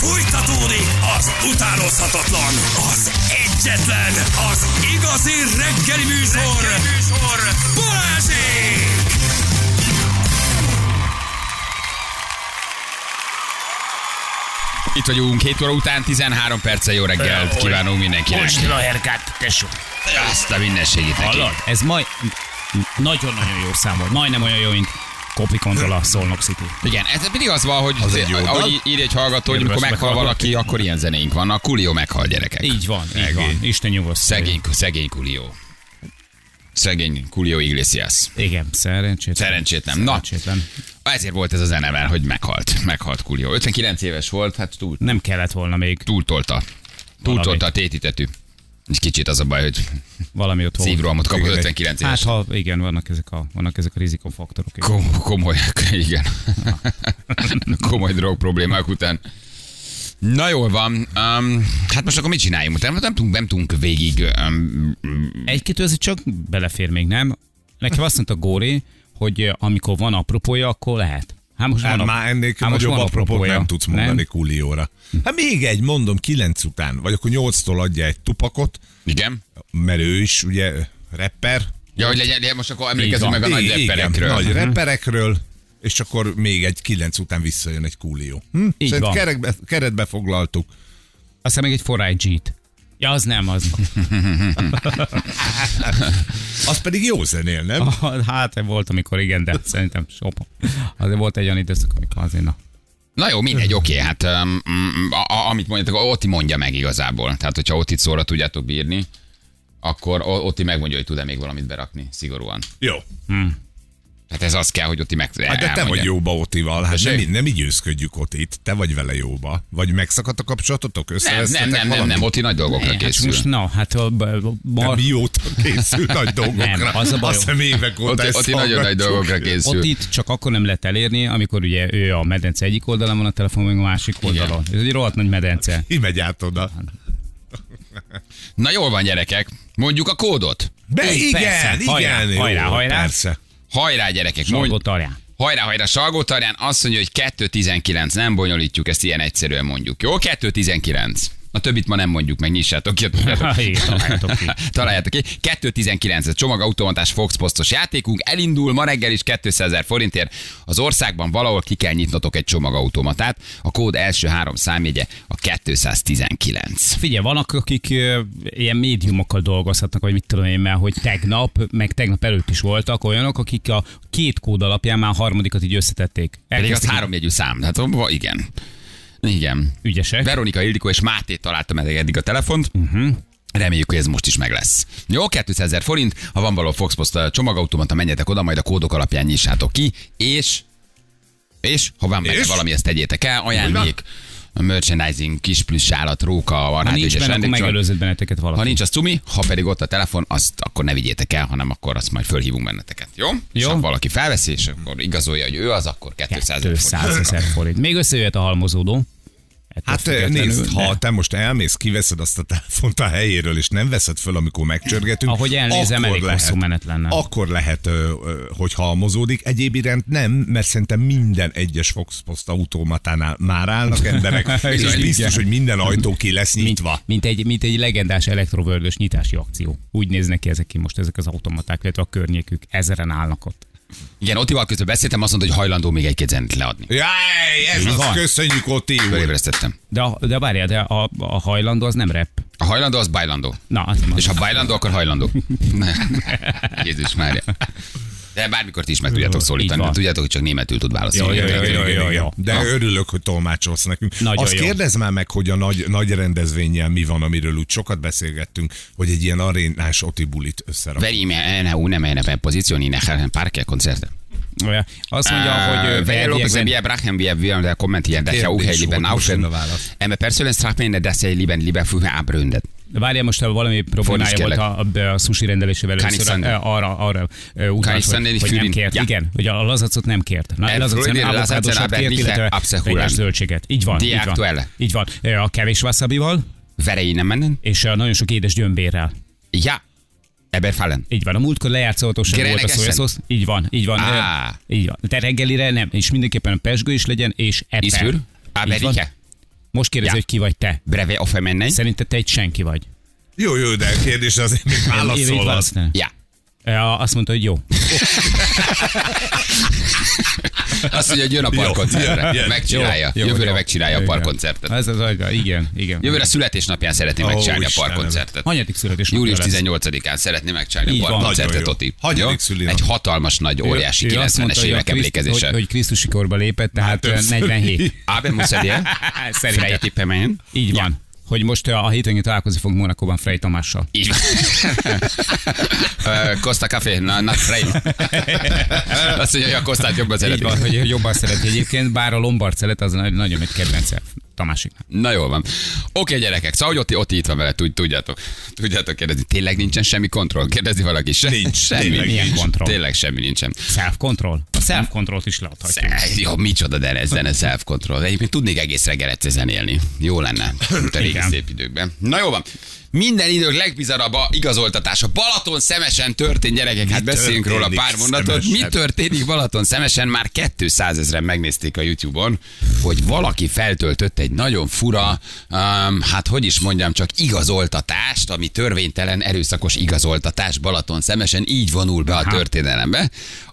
Fújtatódik az utánozhatatlan, az egyetlen, az igazi reggeli műsor, reggeli műsor. Balázsék! Itt vagyunk 7 óra után, 13 perccel jó reggelt kívánunk mindenkinek. Most a herkát, tesó. Azt a mindenségét neki. Hallod? Ez majd nagyon-nagyon jó szám volt. Majdnem olyan jó, mint Copy Control a Solnok City. Igen, ez pedig az van, hogy Az egy ahogy ír egy hallgató, hogy amikor meghal valaki, akkor ilyen zenéink vannak. Kulió meghal gyerekek. Így van, így van. Isten nyugodt. Szegény, szegény Kulió. Szegény Kulió Iglesias. Igen, szerencsétlen. Szerencsétlen. Na. Szerencsétlen. Ezért volt ez a zene, mert hogy meghalt. Meghalt Kulió. 59 éves volt, hát túl, Nem kellett volna még túltolta. Túltolta a tétitetű. Kicsit az a baj, hogy valami ott szívrohamot egy- 59 éves. Hát ha igen, vannak ezek a, vannak ezek a rizikofaktorok. Kom- komoly, igen. komoly drog problémák után. Na jól van. Um, hát most akkor mit csináljunk? Nem, nem, tudunk, nem tudunk végig. Um, Egy-kettő azért csak belefér még, nem? Nekem azt mondta Góri, hogy amikor van apropója, akkor lehet. Hát most Hát már ennél hát nagyobb apropót nem tudsz mondani Kulióra. Hát még egy, mondom, kilenc után, vagy akkor nyolctól adja egy tupakot, igen. mert ő is ugye rapper. Ja, hogy legyen, de most akkor emlékezzünk meg a nagy Igen, rapperekről. Nagy rapperekről, és akkor még egy kilenc után visszajön egy Kulió. Hm? Így Szerint van. kerekbe, keretbe foglaltuk. Aztán még egy 4 Ja, az nem, az. Az pedig jó zenél, nem? hát volt, amikor igen, de szerintem sopa. Azért volt egy olyan időszak, amikor azért na. Na jó, mindegy, oké, hát um, a, a, amit mondjátok, Oti mondja meg igazából. Tehát, hogyha Otit szóra tudjátok bírni, akkor O- Oti megmondja, hogy tud-e még valamit berakni, szigorúan. Jó. Tehát ez az kell, hogy Oti meg Hát de te vagy jóba Otival, hát nem, nem így őszködjük Otit, te vagy vele jóba. Vagy megszakadt a kapcsolatotok? Nem, nem, nem, nem, nem, Oti nagy dolgokra Hát készül. most na, hát a, a, a, De a, mióta készül nagy dolgokra? Nem, az a baj. Azt hiszem évek óta Oti, ezt Oti nagyon nagy dolgokra készül. ott itt csak akkor nem lehet elérni, amikor ugye ő a medence egyik oldalán van, a telefon meg a másik oldalon. Ez egy rohadt nagy medence. Ki megy át oda? Na jól van, gyerekek. Mondjuk a kódot. Be, igen, igen. Hajrá, hajrá, hajrá. Persze. Hajrá, gyerekek. Salgó Mondj, tarján. hajrá, hajrá, Salgótarján azt mondja, hogy 2.19, nem bonyolítjuk, ezt ilyen egyszerűen mondjuk. Jó, 2.19. A többit ma nem mondjuk meg, nyissátok ki. találjátok ki. Találjátok ki. 2.19, ez csomagautomatás Fox Postos játékunk. Elindul ma reggel is 200 ezer forintért. Az országban valahol ki kell nyitnotok egy csomagautomatát. A kód első három számjegye a 219. Figyelj, vannak, akik ilyen médiumokkal dolgozhatnak, vagy mit tudom én, mert hogy tegnap, meg tegnap előtt is voltak olyanok, akik a két kód alapján már a harmadikat így összetették. Pedig az Elkezdték háromjegyű szám. Hát igen. Igen. Ügyesek. Veronika, Ildikó és Máté találta meg eddig a telefont. Uh-huh. Reméljük, hogy ez most is meg lesz. Jó, 200 ezer forint, ha van való Foxpost csomagautomata, menjetek oda, majd a kódok alapján nyissátok ki, és és ha van benne És? valami, ezt tegyétek el, ajándék, a merchandising, kis plusz állat, róka, a Ha nincs benne, akkor megelőzött benneteket valaki. Ha nincs az cumi, ha pedig ott a telefon, azt akkor ne vigyétek el, hanem akkor azt majd fölhívunk benneteket. Jó? És Jó. ha valaki felveszi, és akkor igazolja, hogy ő az, akkor 200 ezer forint. 200 ezer forint. Még összejöhet a halmozódó. Ettől Hát függetlenül, nézd, de- ha te most elmész, kiveszed azt a telefont a helyéről, és nem veszed föl, amikor megcsörgetünk, Ahogy elnézem, akkor elég hosszú menet lenne. Akkor lehet, ö, ö, hogy halmozódik. Egyéb iránt nem, mert szerintem minden egyes Fox Post automatánál már állnak emberek, és Igen. biztos, hogy minden ajtó ki lesz nyitva. Mint egy, mint egy legendás elektrovördös nyitási akció. Úgy néznek ki ezek ki most ezek az automaták, illetve a környékük. Ezeren állnak ott. Igen, Otival közben beszéltem, azt mondta, hogy hajlandó még egy-két zenét leadni. Jaj, ez az, van. köszönjük, Oti úr. Fölébresztettem. De, a, de várjál, de a, a hajlandó az nem rep. A hajlandó az bajlandó. Na, azt mondom. És ha bajlandó, akkor hajlandó. Jézus Mária. De bármikor ti is meg tudjátok szólítani, de tudjátok, hogy csak németül tud válaszolni. Jó, jó, jó, jó, jó, jó. De Na. örülök, hogy tolmácsolsz nekünk. Nagyon Azt jó. kérdezz már meg, hogy a nagy, nagy rendezvényel mi van, amiről úgy sokat beszélgettünk, hogy egy ilyen arénás Oti bulit összerak. Veri me una una mene posizioni nel parque concerte. Olyan. Azt mondja, hogy verdiekben- que via Brachen via via der kommentieren, dass ja auch Kérdés lieber volt, most nauschen. jön a válasz. Emme persoonlijk straf me dass hij lieber lieber vroeger abrundet. Várjál most, ha valami problémája volt a, a, a sushi rendelésével először, arra, arra utalt, hogy, hogy nem kért. Ja. Igen, hogy a lazacot nem kért. Na, Er lazacot nem avokádosat kért, illetve vegyes zöldséget. Így van, így van. Így van. A kevés wasabival, Vere innen mennen? és nagyon sok édes gyömbérrel. Ja. Ebben fallen. Így van, a múltkor lejárt szóltóság volt a Gerenek szójaszosz. Így van, így van. Ö, Így van. Te reggelire nem, és mindenképpen a pesgő is legyen, és eper. Van. Amerike? Most kérdezi, Ja. hogy ki vagy te. Breve a femennej. Szerinted te egy senki vagy. Jó, jó, de a kérdés azért még Én- én így válaszolhat. Ja. Ja, azt mondta, hogy jó. Azt mondja, hogy jön a parkoncertre. Megcsinálja. Jó, jó, Jövőre jó. megcsinálja a parkoncertet. Ez az agyga, igen, igen. Jövőre születésnapján szeretné megcsinálni a parkoncertet. Hanyadik születésnapja Július lesz? 18-án szeretné megcsinálni a parkoncertet. Toti. Egy hatalmas, nagy, óriási Ő- ő azt 90-es mondta, hogy a évek emlékezése. Hogy, hogy Krisztusi korba lépett, tehát ö, többször 47. Abe Muszedje, Szerintem. Freje Tippemen. Így van. Hogy most ö, a hétvégén találkozni fogunk Monakóban Frey Tamással. Így van. Costa Café, na, na, Frey. Azt mondja, hogy a Kostát jobban Így szereti. van, hogy jobban szereti egyébként, bár a Lombard szelet az nagy- nagyon egy kedvence Tamásiknak. Na jól van. Oké, gyerekek, szóval, hogy ott, ott itt van vele, tud, tudjátok. Tudjátok kérdezni. Tényleg nincsen semmi kontroll? Kérdezi valaki. Se, Nincs, semmi. tényleg Milyen nincs. kontroll? Tényleg semmi nincsen. Self-control? A self-controllt is leadhatjuk. Sze- Jó, micsoda de ez zene self-control. Egyébként tudnék egész reggel egyszer zenélni. Jó lenne, mint a régi szép időkben. Na jó van. Minden idők legbizarabb a igazoltatása. Balaton szemesen történt, gyerekek, hát beszéljünk róla pár mondatot. Mi Szemesen? történik Balaton szemesen? Már 200 ezeren megnézték a YouTube-on, hogy valaki feltöltött egy nagyon fura, um, hát hogy is mondjam, csak igazoltatást, ami törvénytelen erőszakos igazoltatás Balaton szemesen, így vonul be a történelembe,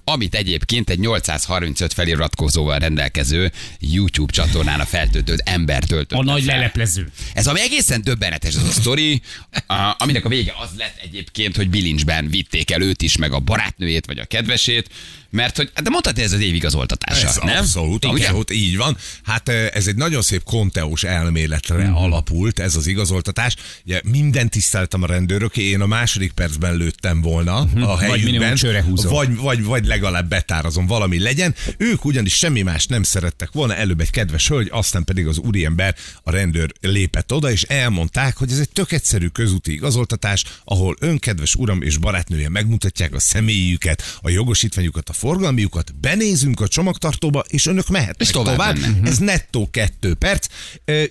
amit egyébként egy 835 feliratkozóval rendelkező YouTube csatornán a feltöltött ember töltött. A nagy fel. leleplező. Ez ami egészen döbbenetes ez a sztori, a, aminek a vége az lett egyébként, hogy bilincsben vitték el őt is, meg a barátnőjét, vagy a kedvesét, mert hogy, de mondtad, ez az évigazoltatása, Ez nem? abszolút, Igen. abszolút, így van. Hát ez egy nagyon szép konteós elméletre Mhm. alapult, ez az igazoltatás. Ugye minden tiszteltem a rendőröké, én a második percben lőttem volna a Mhm. Vagy helyükben. minimum csőre húzol. vagy, vagy, vagy legalább betárazom, valami legyen. Ők ugyanis semmi más nem szerettek volna, előbb egy kedves hölgy, aztán pedig az úriember, a rendőr lépett oda, és elmondták, hogy ez egy tök egyszerű közúti igazoltatás, ahol önkedves uram és barátnője megmutatják a személyüket, a jogosítványukat, a forgalmiukat, benézünk a csomagtartóba, és önök mehetnek És tovább tovább. Ez nettó kettő perc.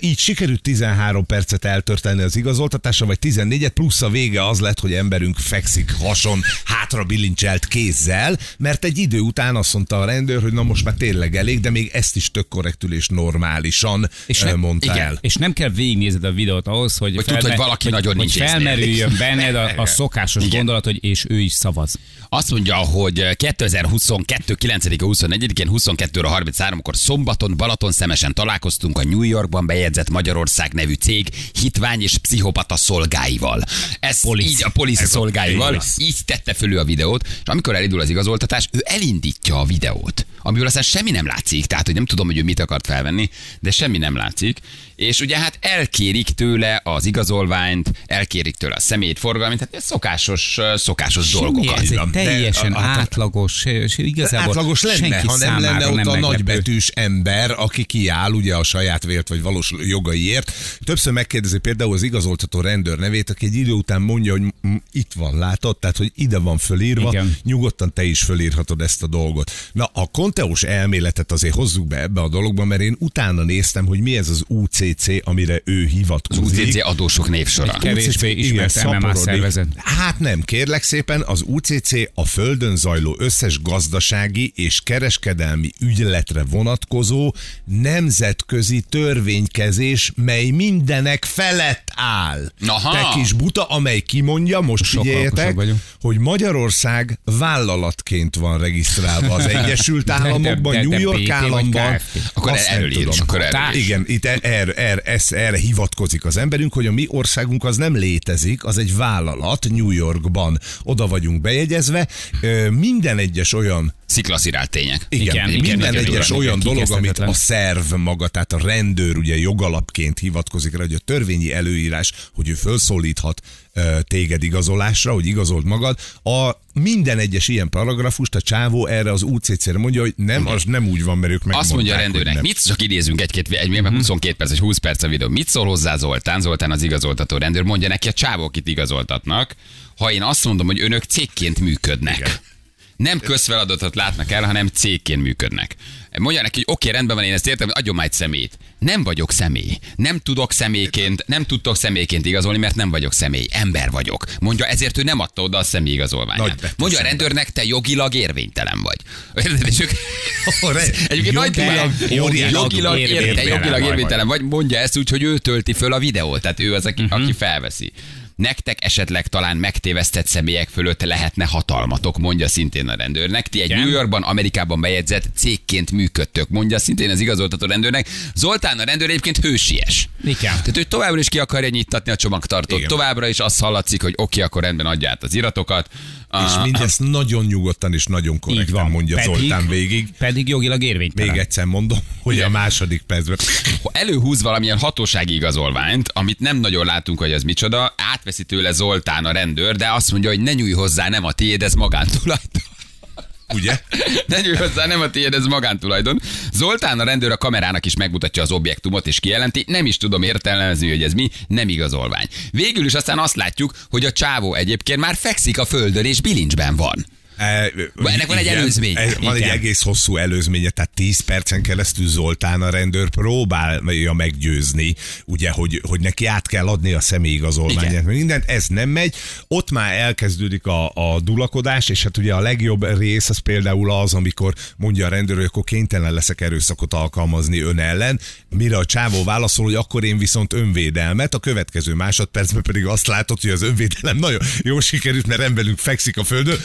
Így sikerült 13 percet eltörtelni az igazoltatásra, vagy 14-et, plusz a vége az lett, hogy emberünk fekszik hason, hátra bilincselt kézzel, mert egy idő után azt mondta a rendőr, hogy na most már tényleg elég, de még ezt is tök korrektül és normálisan És nem- mondta igen. el. És nem kell végignézned a videót ahhoz, hogy, Hogy tudd, hogy valaki nagyon nincs hogy észnél. felmerüljön benned a, a szokásos Igen. gondolat, hogy és ő is szavaz. Azt mondja, hogy 2022. 9 24-én 22 33-kor szombaton Balaton szemesen találkoztunk a New Yorkban bejegyzett Magyarország nevű cég hitvány és pszichopata szolgáival. Ez Police. így a a szolgáival, így tette fölül a videót, és amikor elindul az igazoltatás, ő elindítja a videót, amiből aztán semmi nem látszik, tehát hogy nem tudom, hogy ő mit akart felvenni, de semmi nem látszik, és ugye hát elkérik tőle az igazolványt, elkérik tőle a személyt, forgalmit, tehát szokásos, szokásos dolgokat. ez egy. De teljesen a- a- átlagos, és igazából Átlagos lenne, ha nem lenne ott nem a meglepő. nagybetűs ember, aki kiáll ugye a saját vért vagy valós jogaiért. Többször megkérdezi például az igazoltató rendőr nevét, aki egy idő után mondja, hogy itt van, látod? Tehát, hogy ide van fölírva, Igen. nyugodtan te is fölírhatod ezt a dolgot. Na, a konteós elméletet azért hozzuk be ebbe a dologba, mert én utána néztem, hogy mi ez az UCC, amire ő Az hivatkozik. UCC adósok névsora. Egy kevésbé ismert MMA szaporodik. szervezet. Hát nem, kérlek szépen, az UCC a földön zajló összes gazdasági és kereskedelmi ügyletre vonatkozó nemzetközi törvénykezés, mely mindenek felett áll. Aha. Te kis buta, amely kimondja, most Sokkal figyeljetek, hogy Magyarország vállalatként van regisztrálva az Egyesült De- de- Államokban, de- de New York államban. Akkor erről akkor. Igen, itt erre, erre, ez, erre hivatkozik az emberünk, hogy a mi országunk az nem létezik, az egy vállalat New Yorkban. Oda vagyunk bejegyezve. Minden egyes olyan Sziklaszirált tények. igen, Igen, igen, minden igen, egyes igen, olyan igen, dolog, amit a szerv maga, tehát a rendőr ugye jogalapként hivatkozik rá, hogy a törvényi előírás, hogy ő felszólíthat ö, téged igazolásra, hogy igazold magad. A minden egyes ilyen paragrafust a csávó erre az UCC-re mondja, hogy nem, az nem úgy van, mert ők megmondták, Azt mondja a rendőrnek, mit csak idézünk egy-két, egy, egy 22 perc, vagy 20 perc a videó. Mit szól hozzá Zoltán? Zoltán az igazoltató rendőr, mondja neki a csávók itt igazoltatnak, ha én azt mondom, hogy önök cégként működnek. Igen. Nem közfeladatot látnak el, hanem cégként működnek. Mondja neki, hogy oké, rendben van, én ezt értem, adjon már egy szemét. Nem vagyok személy. Nem tudok személyként, nem tudtok személyként igazolni, mert nem vagyok személy. Ember vagyok. Mondja, ezért ő nem adta oda a személy Nagy igazolványát. betűs Mondja a rendőrnek, te jogilag érvénytelen vagy. Érted? És ők- Egyébként nagy Jogilag- jogilag, jogilag vagy. érvénytelen vagy. Mondja ezt úgy, hogy ő tölti föl a videót. Tehát ő az, aki, Mhm. aki felveszi. Nektek esetleg talán megtévesztett személyek fölött lehetne hatalmatok, mondja szintén a rendőrnek. Ti egy Igen. New Yorkban, Amerikában bejegyzett cégként működtök, mondja szintén az igazoltató rendőrnek. Zoltán a rendőr egyébként hősies. Igen. Tehát ő továbbra is ki akarja nyittatni a csomagtartót. Igen. Továbbra is azt hallatszik, hogy oké, akkor rendben adja át az iratokat. És Ah, mindezt nagyon nyugodtan és nagyon korrekten van. mondja Pedig- Zoltán végig. Pedig jogilag érvénytelen. Még egyszer mondom, hogy a második percben. előhúz valamilyen hatósági igazolványt, amit nem nagyon látunk, hogy az micsoda, átveszi tőle Zoltán a rendőr, de azt mondja, hogy ne nyújj hozzá, nem a tiéd, ez magántulajdon. Ugye? Nyújj hozzá, nem a tiéd, ez magántulajdon. Zoltán a rendőr a kamerának is megmutatja az objektumot, és kijelenti, nem is tudom értelmezni, hogy ez mi, nem igazolvány. Végül is aztán azt látjuk, hogy a csávó egyébként már fekszik a földön, és bilincsben van. E, ennek van egy előzménye. Ez, van egy Igen. egész hosszú előzménye, tehát 10 percen keresztül Zoltán a rendőr próbálja meggyőzni, ugye, hogy, hogy neki át kell adni a személyigazolványát, Igen. meg mindent, ez nem megy. Ott már elkezdődik a, a dulakodás, és hát ugye a legjobb rész az például az, amikor mondja a rendőr, hogy akkor kénytelen leszek erőszakot alkalmazni ön ellen, mire a csávó válaszol, hogy akkor én viszont önvédelmet, a következő másodpercben pedig azt látod, hogy az önvédelem nagyon jó sikerült, mert emberünk fekszik a földön.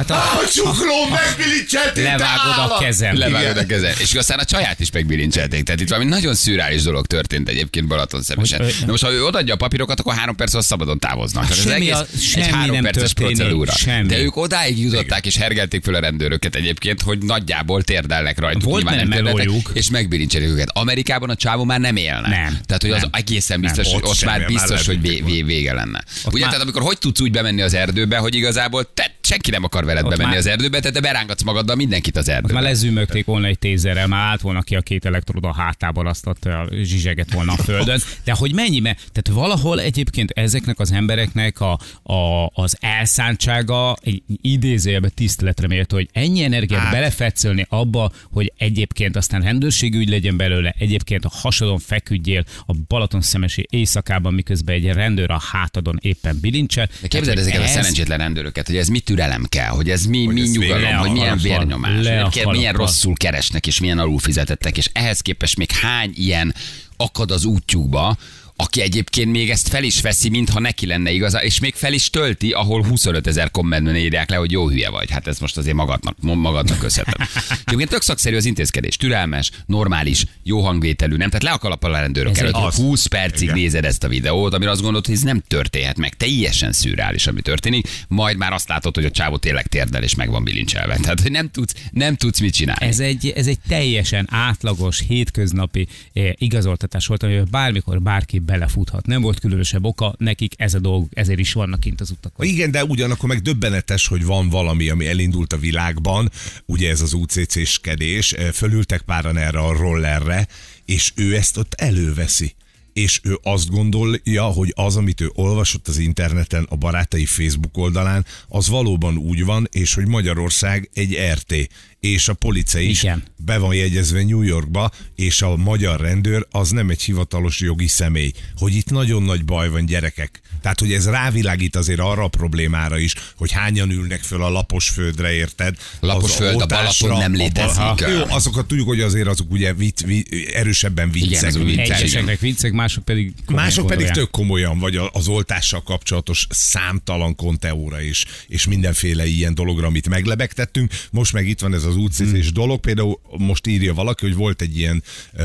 Hát a, A csukló megbilincselték! levágod a kezem. Levágod a kezed. És aztán a csaját is megbilincselték. Tehát itt valami nagyon szürális dolog történt egyébként Balaton szemesen. Na most, ha ő odaadja a papírokat, akkor három perc alatt szabadon távoznak. Ez Semmi egész a- egy semmi három nem perces procedúra. semmi. De ők odáig jutották és hergelték föl a rendőröket egyébként, hogy nagyjából térdelnek rajtuk. Volt térdeltek, melójuk. És megbirincselik őket. Amerikában a csávó már nem élne. Nem. Tehát, hogy az Nem. egészen Nem. biztos, hogy Ott ott már biztos, hogy vége lenne. Ugye, tehát amikor hogy tudsz úgy bemenni az erdőbe, hogy igazából te senki nem akar veled Ott bemenni már- az erdőbe, tehát te berángatsz magaddal mindenkit az erdőbe. már lezümögték volna egy tézerrel, már állt volna ki a két elektroda a hátából, azt ott ö, zsizseget volna a földön. De hogy mennyi, mert tehát valahol egyébként ezeknek az embereknek a, a, az elszántsága egy idézőjelbe tiszteletre méltó, hogy ennyi energiát Hát. belefetszölni abba, hogy egyébként aztán rendőrségügy legyen belőle, egyébként a hasadon feküdjél a Balaton szemesi éjszakában, miközben egy rendőr a hátadon éppen bilincsel. De képzeld ezeket a ez- szerencsétlen rendőröket, hogy ez mi türelem kell, hogy ez mi, mi ez nyugalom, hogy milyen vérnyomás, hogy milyen rosszul keresnek, és milyen alulfizetettek, és ehhez képest még hány ilyen akad az útjukba, aki egyébként még ezt fel is veszi, mintha neki lenne igaza, és még fel is tölti, ahol 25 ezer kommentben írják le, hogy jó hülye vagy. Hát ez most azért magadnak, magadnak köszönheted. Egyébként tök szakszerű az intézkedés, türelmes, normális, jó hangvételű, nem? Tehát le a kalappal a rendőrök előtt, hogy 20 percig Igen. nézed ezt a videót, amire azt gondolod, hogy ez nem történhet meg. Teljesen szürreális, ami történik, majd már azt látod, hogy a csávó tényleg térdel és meg van bilincselve. Tehát, hogy nem tudsz, nem tudsz mit csinálni. Ez egy, ez egy teljesen átlagos, hétköznapi eh, igazoltatás volt, amivel bármikor bárki belefuthat. Nem volt különösebb oka, nekik ez a dolg, ezért is vannak kint az utakon. Igen, de ugyanakkor meg döbbenetes, hogy van valami, ami elindult a világban, ugye ez az UCC-skedés, fölültek páran erre a rollerre, és ő ezt ott előveszi. És ő azt gondolja, hogy az, amit ő olvasott az interneten, a barátai Facebook oldalán, az valóban úgy van, és hogy Magyarország egy RT, és a policia is Igen. be van jegyezve New Yorkba, és a magyar rendőr az nem egy hivatalos jogi személy. Hogy itt nagyon nagy baj van gyerekek. Tehát, hogy ez rávilágít azért arra a problémára is, hogy hányan ülnek föl a lapos földre, érted? Lapos Az föld, a Balaton nem a Bal- létezik. Jó, azokat tudjuk, hogy azért azok ugye vicc, vicc, erősebben viccek. Egyeseknek viccek, mások pedig komolyan Mások pedig gondolják. tök komolyan, vagy a- az oltással kapcsolatos számtalan konteóra is, és mindenféle ilyen dologra, amit meglebegtettünk. Most meg itt van ez az útszízés Hmm. dolog. Például most írja valaki, hogy volt egy ilyen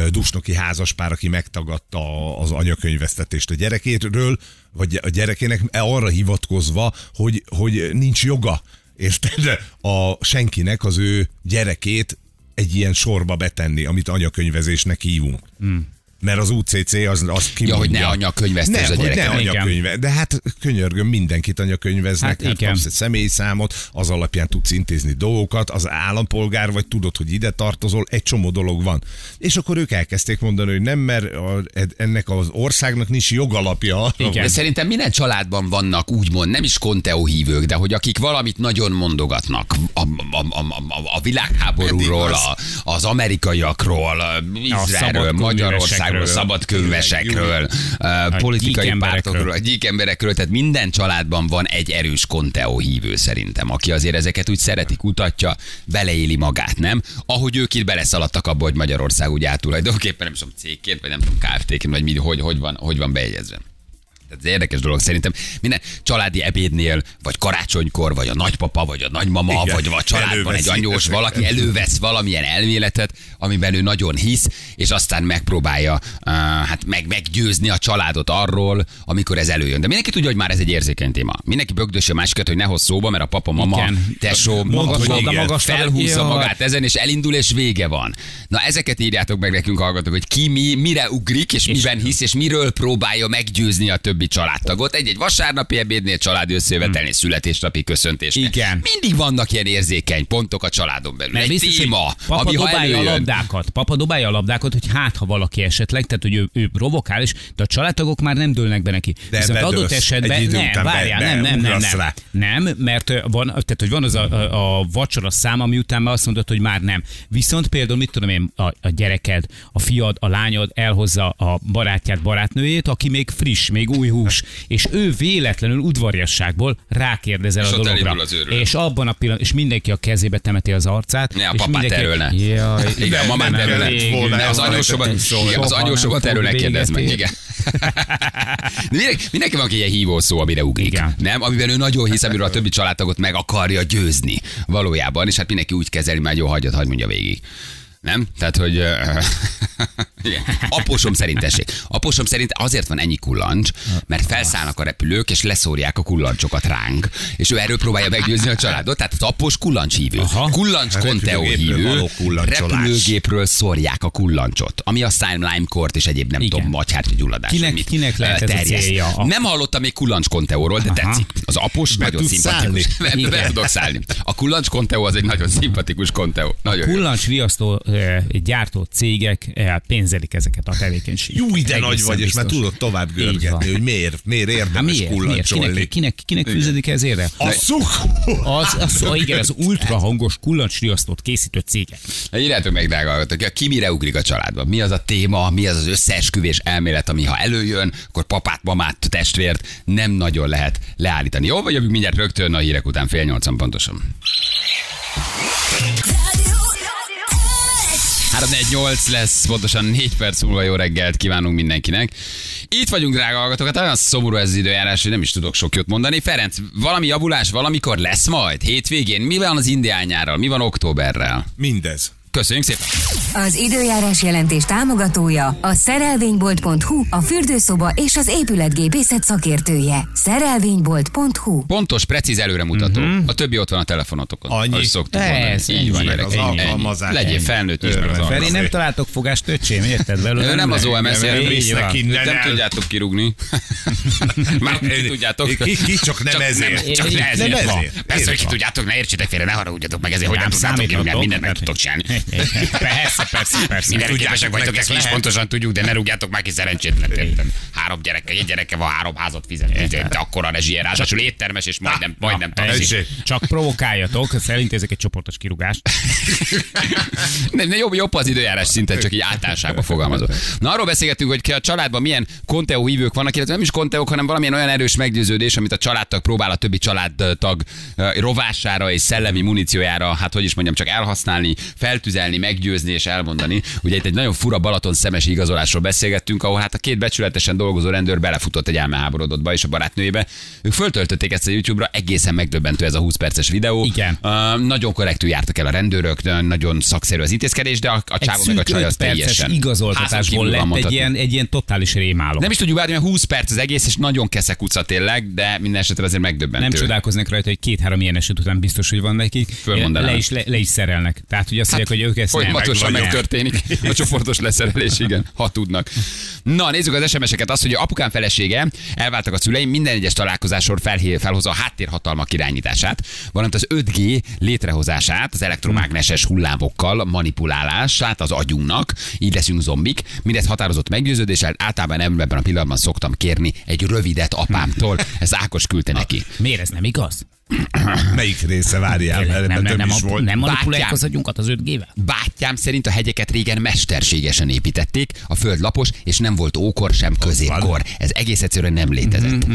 dusnoki házaspár, aki megtagadta az anyakönyvesztetést a gyerekéről, vagy a gyerekének e, arra hivatkozva, hogy, hogy nincs joga érted? A senkinek az ő gyerekét egy ilyen sorba betenni, amit anyakönyvezésnek hívunk. Hmm. Mert az UCC az, az kimondja. hogy ne anyakönyvesztés nem, a hogy ne anyakönyve. De hát könyörgöm, mindenkit anyakönyveznek. Hát Hát, igen. kapsz egy személyszámot, az alapján tudsz intézni dolgokat, az állampolgár vagy, tudod, hogy ide tartozol, egy csomó dolog van. És akkor ők elkezdték mondani, hogy nem, mert a, ennek az országnak nincs jogalapja. Igen. De szerintem minden családban vannak úgymond, nem is konteó hívők, de hogy akik valamit nagyon mondogatnak a, a, a, a, a világháborúról, a, az amerikaiakról, Izraelről, szabadkönyvesekről. Magyarországról, szabadkönyvesekről, politikai pártokról, a gyíkemberekről, tehát minden családban van egy erős konteó hívő szerintem, aki azért ezeket úgy szereti, kutatja, beleéli magát, nem? Ahogy ők itt beleszaladtak abba, hogy Magyarország úgy átulajdonképpen, nem tudom, cégként, vagy nem tudom, KFT-ként, vagy mi, hogy, hogy, van, hogy van bejegyezve. Ez érdekes dolog szerintem. Minden családi ebédnél, vagy karácsonykor, vagy a nagypapa, vagy a nagymama, Igen, vagy a családban egy anyós, ezeket. valaki elővesz valamilyen elméletet, amiben ő nagyon hisz, és aztán megpróbálja uh, hát meg, meggyőzni a családot arról, amikor ez előjön. De mindenki tudja, hogy már ez egy érzékeny téma. Mindenki bögdösi a másikat, hogy ne hozz szóba, mert a papa, mama, Igen. tesó, Magas magas felhúzza Jaj. magát ezen, és elindul, és vége van. Na ezeket írjátok meg nekünk, hallgatók, hogy ki mi, mire ugrik, és, És- miben hisz, és miről próbálja meggyőzni a többi családtagot. Egy-egy vasárnapi ebédnél, családi összejövetelnél, születésnapi köszöntésnél. Hmm. Igen. Mindig vannak ilyen érzékeny pontok a családon belül. Mert Egy biztos, téma, papa ami ha dobálja a előjön. labdákat. Papa dobálja a labdákat, hogy hát, ha valaki esetleg, tehát hogy ő, ő provokál, és de a családtagok már nem dőlnek be neki. De Viszont bedőlsz. adott esetben Egy idő nem, után be- várjál, nem, nem, nem, nem. rá. Nem, mert van, tehát hogy van az a, a, a vacsora szám, ami után már azt mondod, hogy már nem. Viszont például, mit tudom én, a, a gyereked, a fiad, a lányod elhozza a barátját, barátnőjét, aki még friss, még új hús, és ő véletlenül udvariasságból rákérdezel És a dologra. az. És abban a pillanatban, és mindenki a kezébe temeti az arcát. Ne, a és papát mindenki, erről ne. Jaj, Igen, a mamát nem, erről ne. végül volna Ne, az anyósomat, igen, az Soha nem anyósomat fog erről ne kérdezd meg. Igen. De mindenki, van egy ilyen hívó szó, amire ugrik. Igen. Nem? Amiben ő nagyon hisz, amiről a többi családtagot meg akarja győzni valójában, és hát mindenki úgy kezeli, már jó hagyjad, hagyd mondja végig. Nem? Tehát, hogy... igen. Apósom szerint tessék. Apósom szerint azért van ennyi kullancs, mert felszállnak a repülők, és leszórják a kullancsokat ránk. És ő erről próbálja meggyőzni a családot. Tehát az após kullancs hívő. Aha. Kullancs konteó Repülőgépről hívő. Repülőgépről szórják a kullancsot, ami aztán Lime kort és egyéb nem Igen. tudom, magyhártya gyulladás. Kinek- mit, kinek lehet ez a terjeszt. célja? A- Nem hallottam még kullancs konteóról, de Aha. tetszik. Az após nagyon tudsz szimpatikus. Be, be tudok szállni. A kullancs konteó az egy nagyon szimpatikus konteó. Nagyon jó. kullancs riasztó gyártó cégek eh, pénzelik ezeket a tevékenységet. Jó, de nagy vagy, és már biztos. tudod tovább görgetni, hogy miért, miért Hát érdemes miért? miért? kullancsolni. Kinek, kinek, kinek fűződik ez érre? A szuk! Az, az, az, igen, az ultra hangos kullancsriasztót készítő cégek. Írjátok meg, drága hallgatók, ki mire ugrik a családban? Mi az a téma, mi az az összeesküvés elmélet, ami ha előjön, akkor papát, mamát, testvért nem nagyon lehet leállítani. Jó, vagy jövünk mindjárt rögtön a hírek után fél nyolcan pontosan. 348 lesz, pontosan 4 perc múlva jó reggelt kívánunk mindenkinek. Itt vagyunk, drága hallgatók, hát olyan szomorú ez az időjárás, hogy nem is tudok sok jót mondani. Ferenc, valami javulás valamikor lesz majd? Hétvégén? Mi van az indián nyárral? Mi van októberrel? Mindez. Köszönjük szépen! Az időjárás jelentés támogatója a szerelvénybolt.hu, a fürdőszoba és az épületgépészet szakértője. Szerelvénybolt.hu Pontos, precíz előremutató. A többi ott van a telefonotokon. Annyi. Ahogy szoktuk Ez. Így van, Meg gyerekek. az alkalmazás. Legyél felnőtt, ismer az Öröm. Feri, alkalmazást. nem találtok fogást, öcsém, érted belőle? Ő nem az OMS Nem tudjátok kirúgni. Már ki tudjátok. Ki, csak nem ezért. Csak Nem ne ezért van. Persze, hogy ki tudjátok, ne értsétek félre, ne haragudjatok meg ezért, hogy nem tudnátok kirúgni, hát mindent meg tudtok csinálni. Persze, persze, persze. Mindenre képesek Tudjátok vagytok, ezt mi is pontosan tudjuk, de ne rúgjátok már ki szerencsétlen. Három gyereke, egy gyereke van, három házat fizet. De akkora rezsie, ráadásul éttermes, és majdnem, majdnem. Tessék. Csak provokáljatok, elintézek egy csoportos kirúgást. Nem, jobb, jobb az időjárás szinten, csak így általánosságban fogalmazok. Na arról beszélgetünk, hogy a családban milyen konteó hívők vannak, illetve nem is konteók, hanem valamilyen olyan erős meggyőződés, amit a családtag próbál a többi családtag eh, rovására és szellemi muníciójára, hát hogy is mondjam, csak elhasználni, feltüzelni, meggyőzni és elmondani. Ugye itt egy nagyon fura Balaton szemes igazolásról beszélgettünk, ahol hát a két becsületesen dolgozó rendőr belefutott egy elmeháborodottba és a barátnőjébe. Ők föltöltötték ezt a YouTube-ra, egészen megdöbbentő ez a 20 perces videó. Igen. Uh, nagyon korrektül jártak el a rendőrök, nagyon szakszerű az intézkedés, de a, a Egy csávó meg a csaj az 5 perces teljesen igazoltatásból lett egy mondhatni. ilyen, egy ilyen totális rémálom. Nem is tudjuk várni, mert 20 perc az egész, és nagyon keszekuca tényleg, de minden esetre azért megdöbbentő. Nem csodálkoznak rajta, hogy két-három ilyen eset után biztos, hogy van nekik. Le is, le, le is szerelnek. Tehát, hogy azt mondják, ők ezt. Folyamatosan Nem. megtörténik. A csoportos leszerelés, igen, ha tudnak. Na, nézzük az SMS-eket. Azt, hogy apukám felesége elváltak a szüleim, minden egyes találkozásról felhé- felhozza a háttérhatalmak irányítását, valamint az 5G létrehozását, az elektromágneses hullámokkal manipulálását az agyunknak, így leszünk zombik. Mindezt határozott meggyőződéssel, általában ebben a pillanatban szoktam kérni egy rövidet apámtól. Ez Ákos küldte neki. Miért ez nem igaz? Melyik része várjál? nem, Ebben nem, több nem, is volt. nem manipulálják az agyunkat az 5G-vel? Bátyám szerint a hegyeket régen mesterségesen építették, a föld lapos, és nem volt ókor sem középkor. Ez egész egyszerűen nem létezett.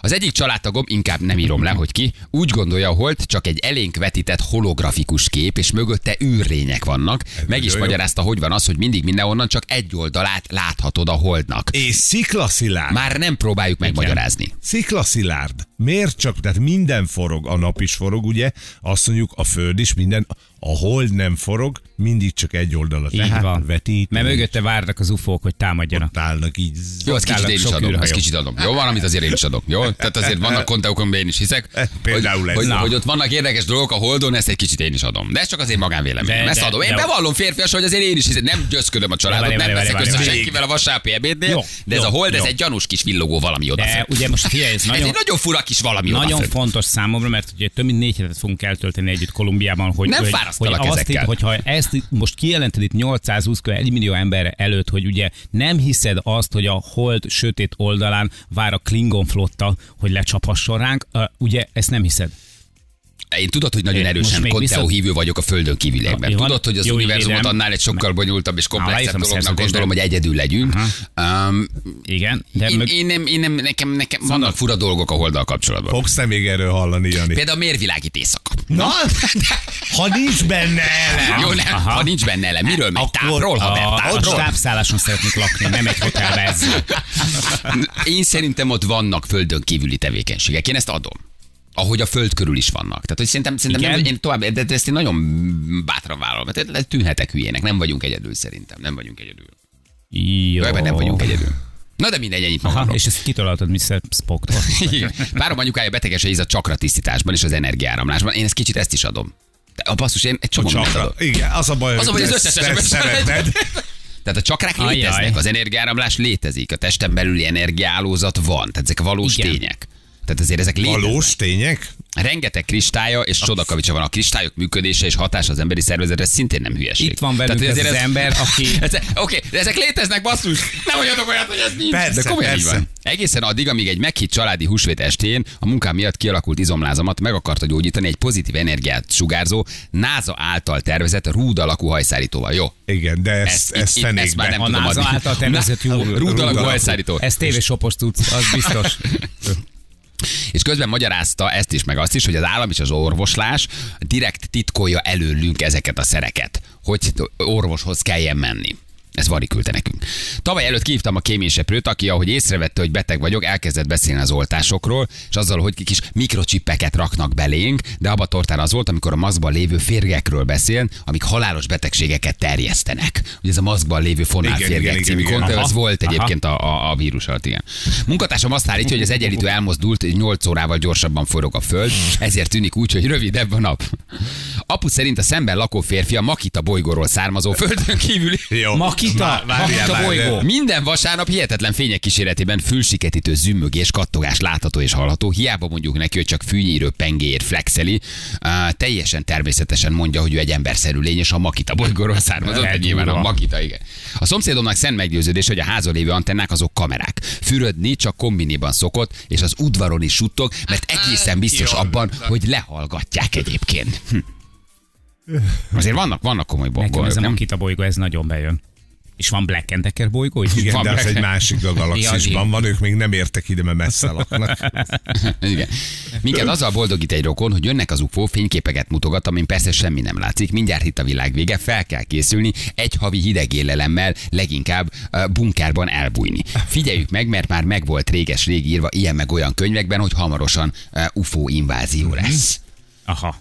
Az egyik családtagom, inkább nem írom le, hogy ki, úgy gondolja, hogy csak egy elénk vetített holografikus kép, és mögötte űrlények vannak. Meg is magyarázta, hogy van az, hogy mindig mindenhonnan csak egy oldalát láthatod a holdnak. És sziklaszilárd. Már nem próbáljuk megmagyarázni. Sziklaszilárd. Miért csak? Tehát minden forog, a nap is forog, ugye? Azt mondjuk a föld is, minden, a hold nem forog, mindig csak egy oldala. Így Tehát van. vetít. Mert mögötte várnak az ufók, hogy támadjanak. ott állnak így. Jó, azt kicsit én is adom, azt kicsit adom. Jó, valamit azért én is adok. Jó? Tehát azért vannak konteók, amiben én is hiszek. Például hogy, ez. hogy, Na. hogy, ott vannak érdekes dolgok a holdon, ezt egy kicsit én is adom. De ez csak azért magánvéleményem. Ezt adom. Én bevallom férfias, hogy azért én is hiszek. Nem győzködöm a családot, nem veszek össze senkivel a vasárpi ebédnél. De ez a hold, ez egy gyanús kis villogó valami odafent. ugye most figyelj, ez Ez nagyon, nagyon fura kis valami Nagyon fontos számomra, mert ugye több mint négy hetet fogunk eltölteni együtt Kolumbiában, hogy, Nem hogy, hogy azt itt, hogyha ezt itt most kijelented itt 820 kb. 1 millió ember előtt, hogy ugye nem hiszed azt, hogy a hold sötét oldalán vár a Klingon flotta, hogy lecsaphasson ránk, ugye ezt nem hiszed. Én tudod, hogy nagyon Én erősen Conteó viszont- hívő vagyok a földön kívüliekben. Jó. Tudod, hogy az Jó, univerzumot védem. annál egy sokkal bonyolultabb és komplexebb dolognak gondolom, hogy egyedül legyünk. Um, Igen, de én, mög... én, nem, én nem, nekem, nekem vannak fura dolgok a holddal kapcsolatban. Fogsz te még erről hallani, Jani? Például miért világít éjszaka? Na, ha nincs benne elem. Jó, nem, Aha. ha nincs benne elem, miről megy? Akkor Tápról, ha a, stábszálláson szeretnék lakni, nem egy hotelbe ez. Én szerintem ott vannak földön kívüli tevékenységek. Én ezt adom. Ahogy a föld körül is vannak. Tehát, hogy szerintem, szerintem nem, én tovább, de de ezt én nagyon bátran vállalom. Tehát tűnhetek hülyének. Nem vagyunk egyedül szerintem. Nem vagyunk egyedül. Jó. Ebben nem vagyunk egyedül. Na de mindegy, ennyit Aha, magamról. és ezt kitolhatod Mr. Spocktól. Párom anyukája beteges íz a csakra tisztításban és az energiáramlásban. Én ezt kicsit ezt is adom. De a basszus, én egy csomó mindent adok. Igen, az a baj, Az a baj, hogy az összes szereted. Tehát a csakrák Ajjaj. léteznek, az energiáramlás létezik, a testen belüli energiálózat van, tehát ezek valós Igen. tények. Tehát azért ezek léteznek. Valós tények? Rengeteg kristálya és csodakavicsa van. A kristályok működése és hatása az emberi szervezetre szintén nem hülyeség. Itt van velünk hogy ez az ember, aki- Ez- Oké, de ezek léteznek, basszus! Nem mondjatok olyat, hogy ez nincs. Persze, de komolyan így persze. van. Egészen addig, amíg egy meghitt családi húsvét estén a munkám miatt kialakult izomlázamat meg akarta gyógyítani egy pozitív energiát sugárzó NASA által tervezett rúd alakú hajszárítóval. Jó. Igen, de ezt, Ezt, ezt, itt, ezt már nem A tudom NASA adni. által tervezett jó- Rúd rúd alakú alakú. hajszárító. Ez tévésopos tudsz, az biztos. És közben magyarázta ezt is, meg azt is, hogy az állam és az orvoslás direkt titkolja előlünk ezeket a szereket, hogy orvoshoz kelljen menni. Ez Vari küldte nekünk. Tavaly előtt kívtam a kéményseprőt, aki, ahogy észrevette, hogy beteg vagyok, elkezdett beszélni az oltásokról, és azzal, hogy kis mikrocsippeket raknak belénk, de abba tortán az volt, amikor a maszkban lévő férgekről beszél, amik halálos betegségeket terjesztenek. Ugye ez a maszkban lévő fonálférgek című Aha. az volt Aha. egyébként a, a, a vírus alatt, igen. Munkatársam azt állítja, hogy az egyenlítő elmozdult, 8 órával gyorsabban forog a föld, ezért tűnik úgy, hogy rövidebb a nap. Apu szerint a szemben lakó férfi a Makita bolygóról származó földön kívüli. Jó. Makita, Vá- várjál, várjál. bolygó. Minden vasárnap hihetetlen fények kíséretében fülsiketítő zümmögés, kattogás látható és hallható. Hiába mondjuk neki, hogy csak fűnyírő pengéért flexeli. Uh, teljesen természetesen mondja, hogy ő egy emberszerű lény, és a Makita bolygóról származott. De nyilván a. Makita, igen. A szomszédomnak szent meggyőződés, hogy a házon lévő antennák azok kamerák. Fürödni csak kombiniban szokott, és az udvaron is suttog, mert egészen biztos abban, hogy lehallgatják egyébként. Hm. Azért vannak, vannak komoly Nekem bombok, ez a? Makita bolygó, ez nagyon bejön. És van Black and Decker bolygó is? Igen, Van de az meg- egy másik galaxisban van, ők még nem értek ide, mert messze laknak. Igen. Minket azzal boldogít egy rokon, hogy jönnek az UFO, fényképeket mutogat, amin persze semmi nem látszik, mindjárt itt a világ vége, fel kell készülni, egy havi hideg élelemmel, leginkább bunkerban elbújni. Figyeljük meg, mert már megvolt réges-régi írva ilyen meg olyan könyvekben, hogy hamarosan UFO invázió lesz. Aha.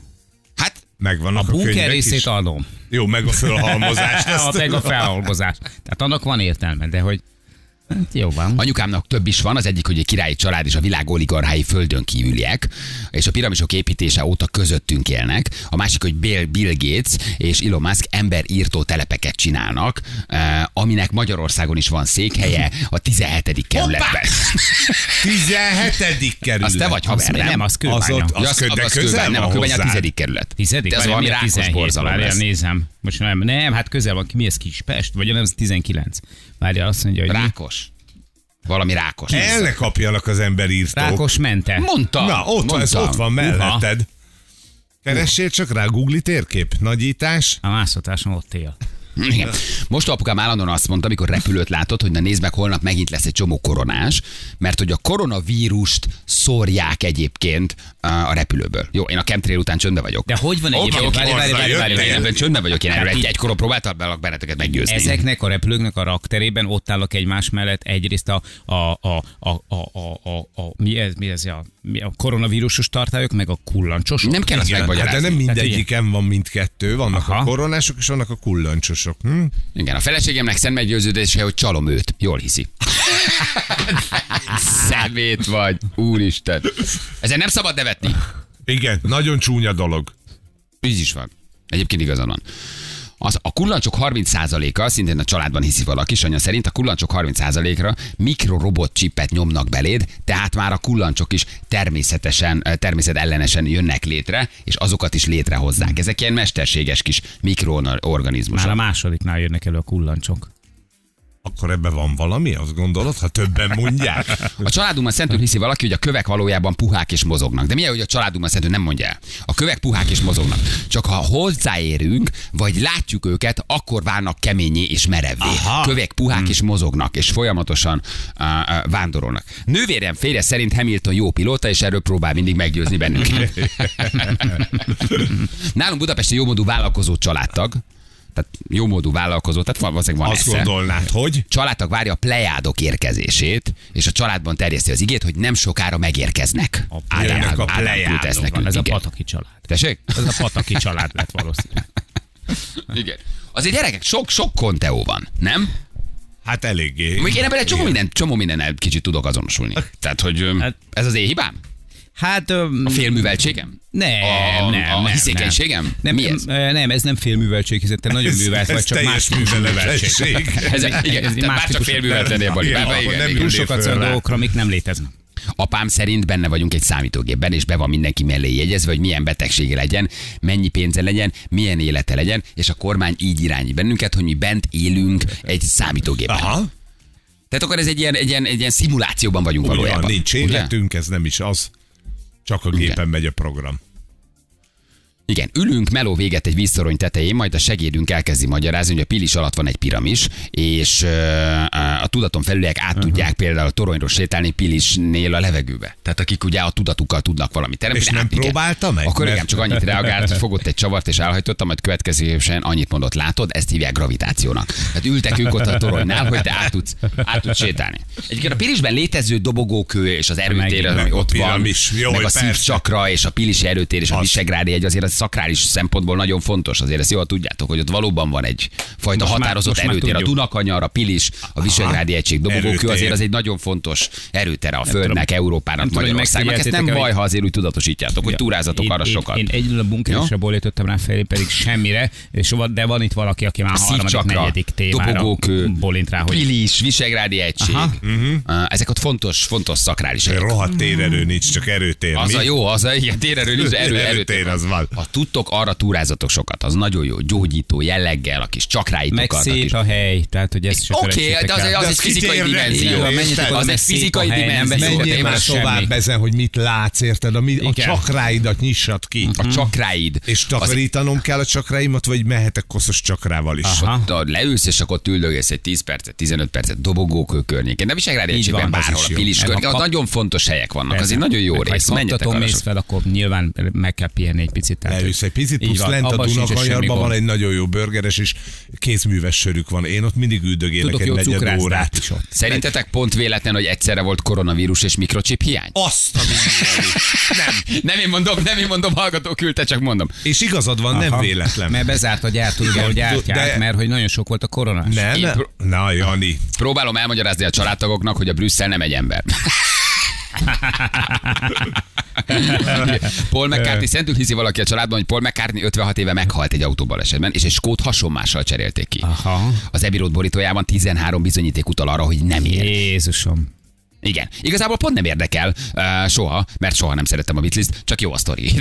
Megvannak A bunker részét is. adom. Jó, meg a fölhalmozást. A, meg a felhalmozás. Tehát annak van értelme, de hogy Jó van. Anyukámnak több is van, az egyik, hogy egy királyi család és a világ oligarchái földön kívüliek, és a piramisok építése óta közöttünk élnek. A másik, hogy Bill, Bill Gates és Elon Musk emberírtó telepeket csinálnak, eh, aminek Magyarországon is van székhelye, a 17. kerületben. 17. kerület. Az te vagy haver, Az- nem? nem, az Az kőbánya. ott, Ja, az, kö- de az közel kőbánya, nem, a kőbánya a hozzád. tizedik kerület. Tizedik? De ez Várjál, valami mi a rákos 17? borzalom lesz. nézem. Most nem, nem, hát közel van. Mi ez Kispest? Vagy nem, ez 19. Várjál, azt mondja, hogy? Rákos. Valami rákos. El ne kapjanak az emberírtók. Rákos mente. Mondta. Na, ott, van, ez ott van melletted. Keressél csak rá Google térkép, nagyítás. A mászotáson ott él. Igen. Most apukám állandóan azt mondta, amikor repülőt látott, hogy na nézd meg, holnap megint lesz egy csomó koronás, mert hogy a koronavírust szórják egyébként a repülőből. Jó, én a chemtrail után csöndbe vagyok. De hogy van egyébként? Oké, Várj, várj, várj, várj, várj, várj, várj. várj, csöndbe vagyok én erről. Hát Egy, egykoron próbáltam belak benneteket meggyőzni. Ezeknek a repülőknek a rakterében ott állnak egymás mellett egyrészt a, a, a, a, a, a, a, a mi ez, mi ez a, mi a koronavírusos tartályok, meg a kullancsosok. Nem kell azt Igen, hát megmagyarázni. de nem Tehát mindegyiken van mindkettő. Vannak Aha. a koronások és vannak a kullancsosok. Hm? Igen, a feleségemnek szent meggyőződése, hogy csalom őt. Jól hiszi. Szemét vagy, úristen. Ezen nem szabad nevetni. Igen, nagyon csúnya dolog. Így is van. Egyébként igazad van. Az, a kullancsok 30%-a, szintén a családban hiszi valaki, anya szerint a kullancsok 30%-ra mikrorobot csipet nyomnak beléd, tehát már a kullancsok is természetesen, eh, természetellenesen jönnek létre, és azokat is létrehozzák. Ezek ilyen mesterséges kis mikroorganizmusok. Már a másodiknál jönnek elő a kullancsok. Akkor ebben van valami, azt gondolod, ha többen mondják? A családunkban szentül hiszi valaki, hogy a kövek valójában puhák és mozognak. De milyen, hogy a családunkban szentül nem mondja el. A kövek puhák és mozognak. Csak ha hozzáérünk, vagy látjuk őket, akkor válnak keményé és merevvé. Aha. Kövek puhák és mozognak, és folyamatosan uh, uh, vándorolnak. Nővérem félre szerint Hamilton jó pilóta, és erről próbál mindig meggyőzni bennünket. Nálunk Budapesten jómódú vállalkozó családtag, tehát jómódú vállalkozó, tehát van, valószínűleg van Azt esze gondolnád, hogy? családtag várja a plejádok érkezését, és a családban terjeszti az igét, hogy nem sokára megérkeznek. a plejádok. küldte ezt nekünk, Ez a igen. pataki család. Tessék? Ez a pataki család lett valószínűleg. Igen. Azért gyerekek, sok, sok konteó van, nem? Hát eléggé. Még én ebben egy csomó minden, csomó mindennel kicsit tudok azonosulni. Tehát, hogy Hát- ez az én hibám? Hát... öm, A félműveltségem? Nem, a, nem, a nem, hiszékenységem? Nem, Mi ez? nem, nem, ez nem félműveltség, hiszen te nagyon művelt vagy, csak más műveletség. Ez, igen, ez már csak félműveltenél vagy. Nem. Túl sokat rá. dolgokra, amik nem léteznek. Apám szerint benne vagyunk egy számítógépben, és be van mindenki mellé jegyezve, hogy milyen betegsége legyen, mennyi pénze legyen, milyen élete legyen, és a kormány így irányít bennünket, hogy mi bent élünk egy számítógépben. Aha, Tehát akkor ez egy ilyen, egy ilyen, egy ilyen szimulációban vagyunk úgy van, valójában. nincs Ugye? életünk, ez nem is az. Csak a gépen Igen. megy a program. Igen, ülünk meló véget egy vízszorony tetején, majd a segédünk elkezdi magyarázni, hogy a pilis alatt van egy piramis, és a tudaton felüliek át Uh-huh. tudják például a toronyról sétálni pilisnél a levegőbe. Tehát akik ugye a tudatukkal tudnak valamit teremteni. És nem át- próbálta meg? Akkor Mert- igen, csak annyit reagált, hogy fogott egy csavart és elhajtotta, majd következősen annyit mondott, látod, ezt hívják gravitációnak. Tehát ültek ők ott a toronynál, hogy te át tudsz, át tudsz sétálni. Egyébként a pilisben létező dobogókő és az erőtér, ami ott van, meg a szívcsakra és a pilisi erőtér és a Az. visegrádi egy azért a szakrális szempontból nagyon fontos. Azért ezt jól tudjátok, hogy ott valóban van egy fajta Most határozott már erőtér. A. Dunakanyar, a pilis, a visegrádi egység dobogókő azért az egy nagyon fontos erőtere a Földnek, Európának, Magyarországnak. Ezt nem baj, ha azért úgy tudatosítjátok, hogy túrázatok arra sokat. Én egyedül a bunkeresre bólítottam rá felé, pedig semmire, és de van itt valaki, aki már a harmadik, negyedik témára bólint rá, hogy pilis, visegrádi egység. Uh, Ezek ott fontos, fontos szakrális. Rohadt térerő nincs, csak erőtér. Az a jó, az a igen, térerő nincs, erő, Erőtér az van. Ha tudtok, arra túrázatok sokat, az nagyon jó, gyógyító jelleggel, a kis meg csakráitokat. a szép kis... a hely, tehát hogy ezt se Oké, felejtsétek de az, az De egy az fizikai dimenzió. Az egy fizikai dimenzió. Menjél már tovább ezen, hogy mit látsz, érted? A, mi, a csakráidat nyissad ki. A csakráid. És takarítanom kell a csakráimat, vagy mehetek koszos csakrával is? Aha. Leülsz, és akkor ott üldögélsz egy 10 percet, 15 percet dobogókő környékén. De Visegrádi Így egységben az bárhol, a. Pilis Meg környékén, kap- nagyon fontos helyek vannak. Az Persze. egy nagyon jó Meg rész. Menjetek mész fel, akkor nyilván meg kell pihenni egy picit. Leülsz egy picit, plusz van, lent a Dunakanyarban van egy nagyon jó burgeres, és kézműves sörük van. Én ott mindig üldögélek Tudok egy negyed órát. is ott. Szerintetek pont véletlen, hogy egyszerre volt koronavírus és mikrochip hiány? Azt a. Nem. Nem én mondom, nem én mondom, hallgató küldte, csak mondom. És igazad van, nem Aha. véletlen. Mert bezárt a gyártó, ugye, hogy gyártják, De- mert hogy nagyon sok volt a koronás. Nem? Én Na, Jani. Próbálom elmagyarázni a családtagoknak, hogy a Brüsszel nem egy ember. Paul McCartney, szentül hiszi valaki a családban, hogy Paul McCartney 56 éve meghalt egy autóbalesetben, és egy skót hasonmással cserélték ki. Aha. Az Ebirót borítójában 13 bizonyíték utal arra, hogy nem ér. Jézusom. Igen. Igazából pont nem érdekel uh, soha, mert soha nem szerettem a beatles csak jó a sztori.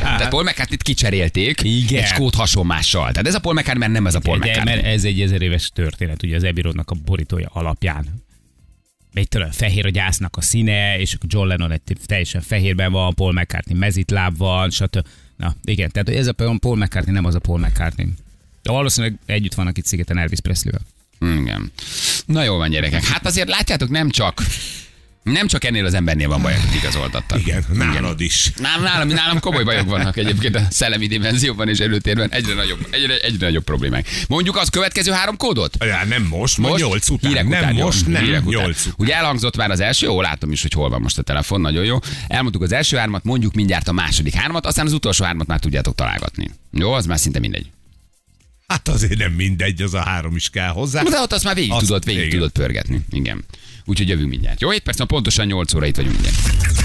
Tehát Paul McCartney-t kicserélték Igen. egy skót hasonmással. Tehát ez a Paul McCartney, mert nem ez a Paul De, McCartney. mert ez egy ezer éves történet, ugye az Ebirodnak a borítója alapján. Egy tudom, fehér a gyásznak a színe, és akkor John Lennon egy teljesen fehérben van, Paul McCartney mezitláb van, stb. Na, igen, tehát ez a Paul McCartney nem az a Paul McCartney. De valószínűleg együtt vannak itt szigeten Elvis Presley-vel. Igen. Na jó van, gyerekek. Hát azért látjátok, nem csak nem csak ennél az embernél van baj, akit igazoltattak. Igen, nálad is. Nálam, nálam, nálam komoly bajok vannak egyébként a szellemi dimenzióban és előtérben. Egyre nagyobb, egyre, egyre nagyobb problémák. Mondjuk az következő három kódot? Ja, nem most, most nyolc után. Hírek nem után, jó. most, nem Hírek után. nyolc után. Ugye elhangzott már az első, jó, látom is, hogy hol van most a telefon, nagyon jó. Elmondtuk az első hármat, mondjuk mindjárt a második hármat, aztán az utolsó hármat már tudjátok találgatni. Jó, az már szinte mindegy. Hát azért nem mindegy, az a három is kell hozzá. De ott azt már végig Azt- tudod, végig igen. tudod pörgetni. Igen. Úgyhogy jövünk mindjárt. Jó, 7 perc, pontosan 8 óra itt vagyunk mindjárt.